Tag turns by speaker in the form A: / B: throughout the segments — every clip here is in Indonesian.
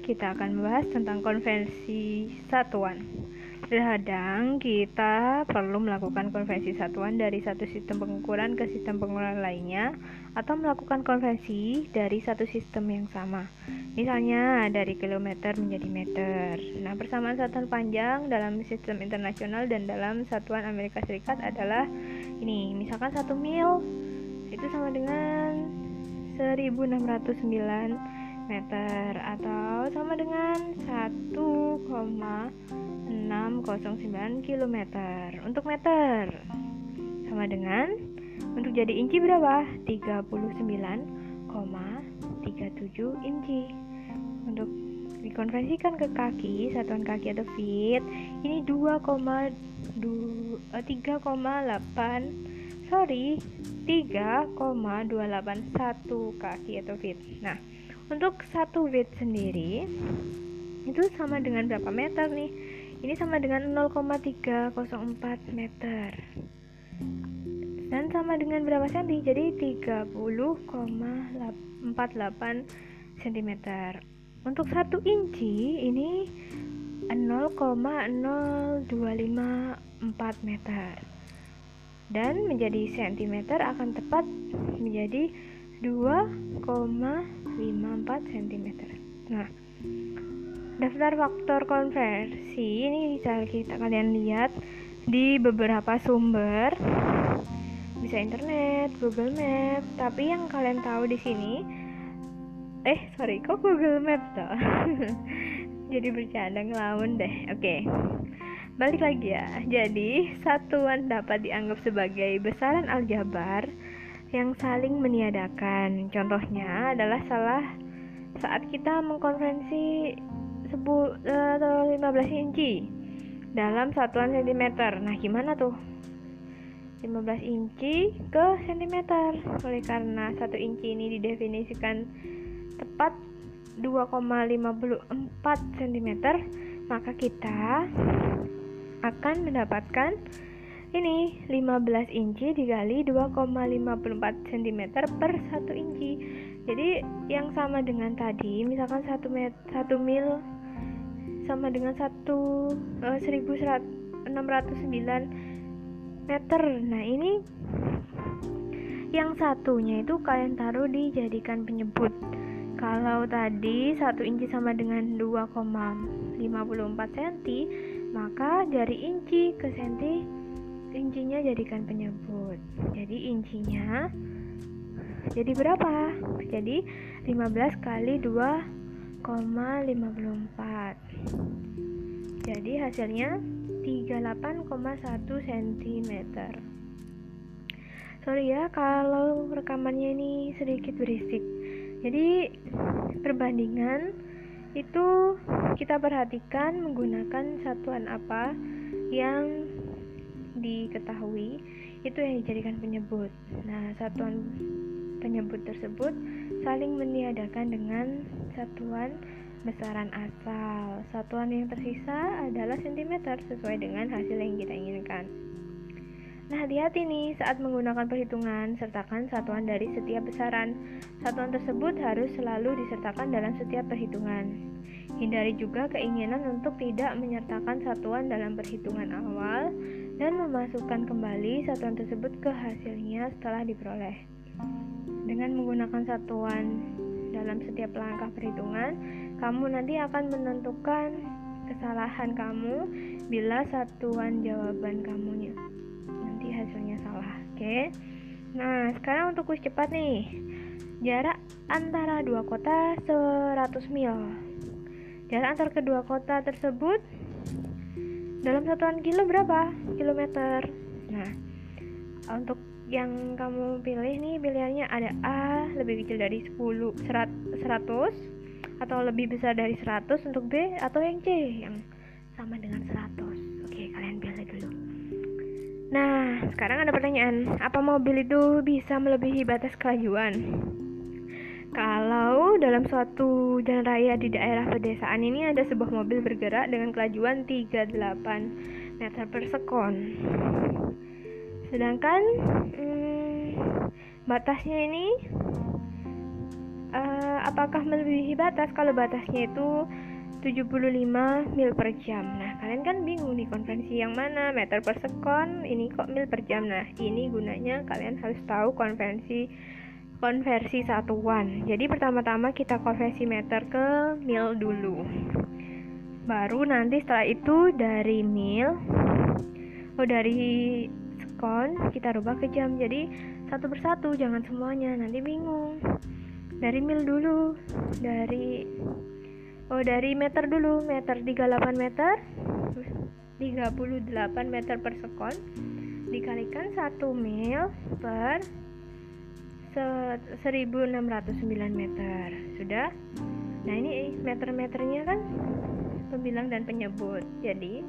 A: kita akan membahas tentang konvensi satuan. Terkadang kita perlu melakukan konvensi satuan dari satu sistem pengukuran ke sistem pengukuran lainnya atau melakukan konvensi dari satu sistem yang sama. Misalnya dari kilometer menjadi meter. Nah, persamaan satuan panjang dalam sistem internasional dan dalam satuan Amerika Serikat adalah ini. Misalkan satu mil itu sama dengan 1609 meter atau sama dengan 1,609 km untuk meter. Sama dengan untuk jadi inci berapa? 39,37 inci. Untuk dikonversikan ke kaki satuan kaki atau feet ini 2,3,8 eh, sorry 3,281 kaki atau feet. Nah untuk satu weight sendiri itu sama dengan berapa meter nih? Ini sama dengan 0,304 meter. Dan sama dengan berapa senti? Jadi 30,48 cm. Untuk satu inci ini 0,0254 meter. Dan menjadi sentimeter akan tepat menjadi 2, 54 cm. Nah, daftar faktor konversi ini bisa kita kalian lihat di beberapa sumber bisa internet, Google Map. Tapi yang kalian tahu di sini eh sorry kok Google Map toh jadi bercanda ngelawan deh oke okay. balik lagi ya jadi satuan dapat dianggap sebagai besaran aljabar yang saling meniadakan. Contohnya adalah salah saat kita mengkonvensi sebu, uh, 15 inci dalam satuan cm. Nah, gimana tuh? 15 inci ke cm. Oleh karena satu inci ini didefinisikan tepat 2,54 cm, maka kita akan mendapatkan ini 15 inci dikali 2,54 cm per 1 inci. Jadi yang sama dengan tadi misalkan 1 met 1 mil sama dengan 1 uh, 1609 meter. Nah ini yang satunya itu kalian taruh dijadikan penyebut. Kalau tadi 1 inci sama dengan 2,54 cm maka dari inci ke senti incinya jadikan penyebut jadi incinya jadi berapa? jadi 15 kali 2,54 jadi hasilnya 38,1 cm sorry ya kalau rekamannya ini sedikit berisik. Jadi perbandingan itu kita perhatikan menggunakan satuan apa yang diketahui itu yang dijadikan penyebut. Nah, satuan penyebut tersebut saling meniadakan dengan satuan besaran asal. Satuan yang tersisa adalah sentimeter sesuai dengan hasil yang kita inginkan. Nah, hati-hati nih saat menggunakan perhitungan, sertakan satuan dari setiap besaran. Satuan tersebut harus selalu disertakan dalam setiap perhitungan. Hindari juga keinginan untuk tidak menyertakan satuan dalam perhitungan awal dan memasukkan kembali satuan tersebut ke hasilnya setelah diperoleh. Dengan menggunakan satuan dalam setiap langkah perhitungan, kamu nanti akan menentukan kesalahan kamu bila satuan jawaban kamunya nanti hasilnya salah. Oke. Nah, sekarang untuk kuis cepat nih. Jarak antara dua kota 100 mil. Jarak antar kedua kota tersebut dalam satuan kilo berapa? Kilometer. Nah untuk yang kamu pilih nih pilihannya ada A lebih kecil dari 10 100 atau lebih besar dari 100 untuk B atau yang C yang sama dengan 100 oke kalian pilih dulu. Nah sekarang ada pertanyaan. Apa mobil itu bisa melebihi batas kelajuan kalau dalam suatu jalan raya di daerah pedesaan ini ada sebuah mobil bergerak dengan kelajuan 38 meter per sekon. Sedangkan hmm, batasnya ini uh, apakah melebihi batas? Kalau batasnya itu 75 mil per jam. Nah kalian kan bingung nih konvensi yang mana meter per sekon ini kok mil per jam. Nah ini gunanya kalian harus tahu konvensi konversi satuan. Jadi pertama-tama kita konversi meter ke mil dulu. Baru nanti setelah itu dari mil oh dari sekon kita rubah ke jam. Jadi satu persatu jangan semuanya. Nanti bingung. Dari mil dulu dari oh dari meter dulu. Meter 38 meter 38 meter per sekon. Dikalikan 1 mil per 1609 meter. Sudah? Nah ini meter-meternya kan pembilang dan penyebut. Jadi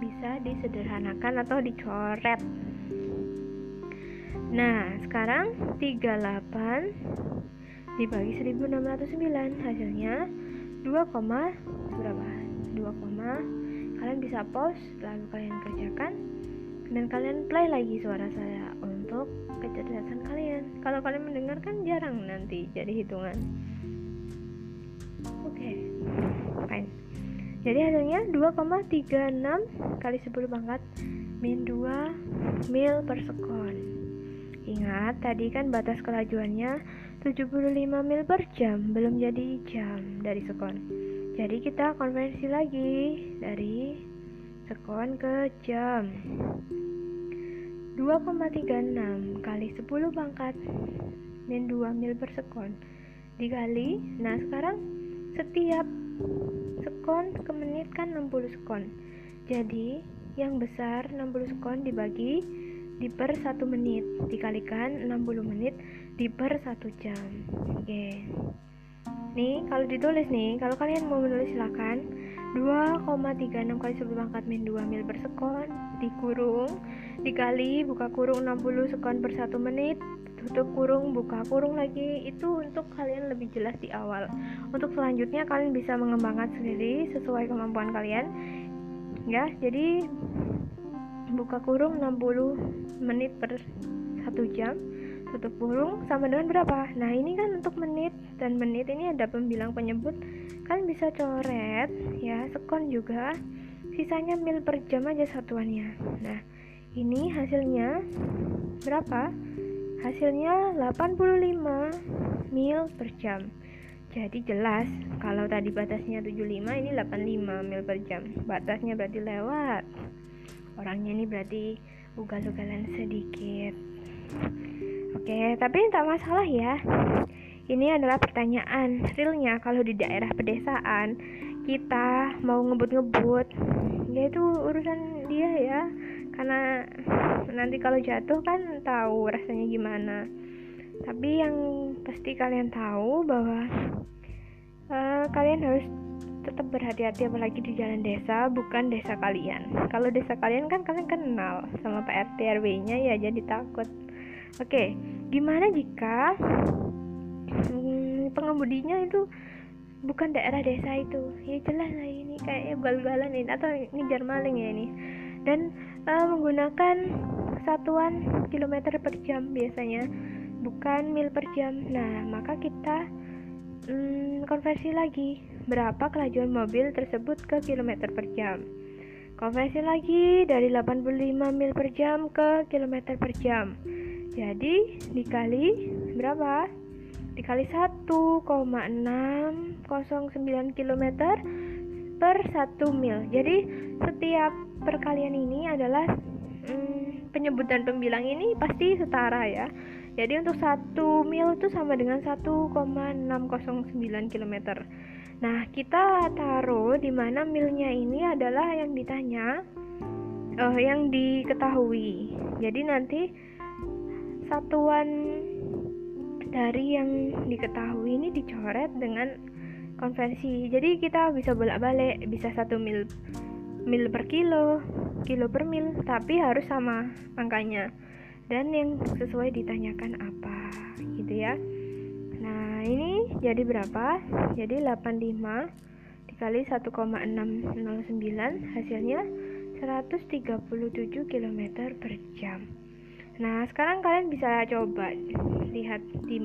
A: bisa disederhanakan atau dicoret. Nah sekarang 38 dibagi 1609 hasilnya 2, berapa? 2, kalian bisa pause lalu kalian kerjakan. Dan kalian play lagi suara saya untuk kecerdasan kalian kalau kalian mendengarkan jarang nanti jadi hitungan. Oke. Okay. fine. Jadi hasilnya 2,36 kali 10 pangkat min 2 mil per sekon. Ingat tadi kan batas kelajuannya 75 mil per jam belum jadi jam dari sekon. Jadi kita konversi lagi dari sekon ke jam 2,36 kali 10 pangkat min 2 mil per sekon. Dikali nah sekarang setiap sekon ke menit kan 60 sekon. Jadi yang besar 60 sekon dibagi di per 1 menit. Dikalikan 60 menit di per 1 jam. Oke. Nih kalau ditulis nih kalau kalian mau menulis silakan. 2,36 kali 10 pangkat min 2 mil per sekon dikurung dikali buka kurung 60 sekon per 1 menit. Tutup kurung buka kurung lagi. Itu untuk kalian lebih jelas di awal. Untuk selanjutnya kalian bisa mengembangkan sendiri sesuai kemampuan kalian. Ya jadi buka kurung 60 menit per satu jam. Tutup kurung sama dengan berapa? Nah ini kan untuk menit. Dan menit ini ada pembilang penyebut. Kalian bisa coret ya sekon juga. Sisanya mil per jam aja satuannya. Nah ini hasilnya berapa? Hasilnya 85 mil per jam. Jadi jelas kalau tadi batasnya 75 ini 85 mil per jam. Batasnya berarti lewat. Orangnya ini berarti ugal-ugalan sedikit. Oke tapi tak masalah ya. Ini adalah pertanyaan realnya. Kalau di daerah pedesaan kita mau ngebut-ngebut ya itu urusan dia ya karena nanti kalau jatuh kan tahu rasanya gimana. Tapi yang pasti kalian tahu bahwa uh, kalian harus tetap berhati-hati apalagi di jalan desa bukan desa kalian. Kalau desa kalian kan kalian kenal sama Pak RT RW nya ya jadi takut. Oke gimana jika hmm, pengemudinya itu bukan daerah desa itu? Ya jelas lah ini kayaknya gal-galan ini atau ngejar maling ya ini. Dan uh, menggunakan satuan kilometer per jam biasanya bukan mil per jam nah maka kita hmm, konversi lagi berapa kelajuan mobil tersebut ke kilometer per jam. Konversi lagi dari 85 mil per jam ke kilometer per jam. Jadi dikali berapa? Dikali 1,609 km per 1 mil. Jadi setiap perkalian ini adalah hmm, penyebutan pembilang ini pasti setara ya. Jadi untuk 1 mil itu sama dengan 1,609 km. Nah, kita taruh di mana milnya ini adalah yang ditanya, uh, yang diketahui. Jadi nanti satuan dari yang diketahui ini dicoret dengan konversi. Jadi kita bisa bolak-balik, bisa satu mil mil per kilo, kilo per mil, tapi harus sama angkanya. Dan yang sesuai ditanyakan apa, gitu ya. Nah, ini jadi berapa? Jadi 85 dikali 1,609 hasilnya 137 km per jam. Nah, sekarang kalian bisa coba lihat di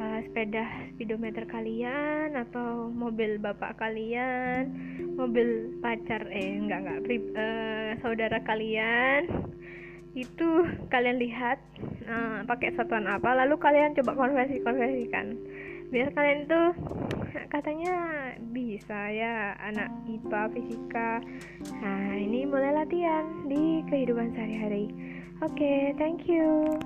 A: uh, sepeda speedometer kalian atau mobil bapak kalian mobil pacar eh enggak enggak uh, saudara kalian itu kalian lihat uh, pakai satuan apa lalu kalian coba konversi konversikan biar kalian tuh katanya bisa ya anak IPA fisika nah ini mulai latihan di kehidupan sehari-hari. Oke okay, thank you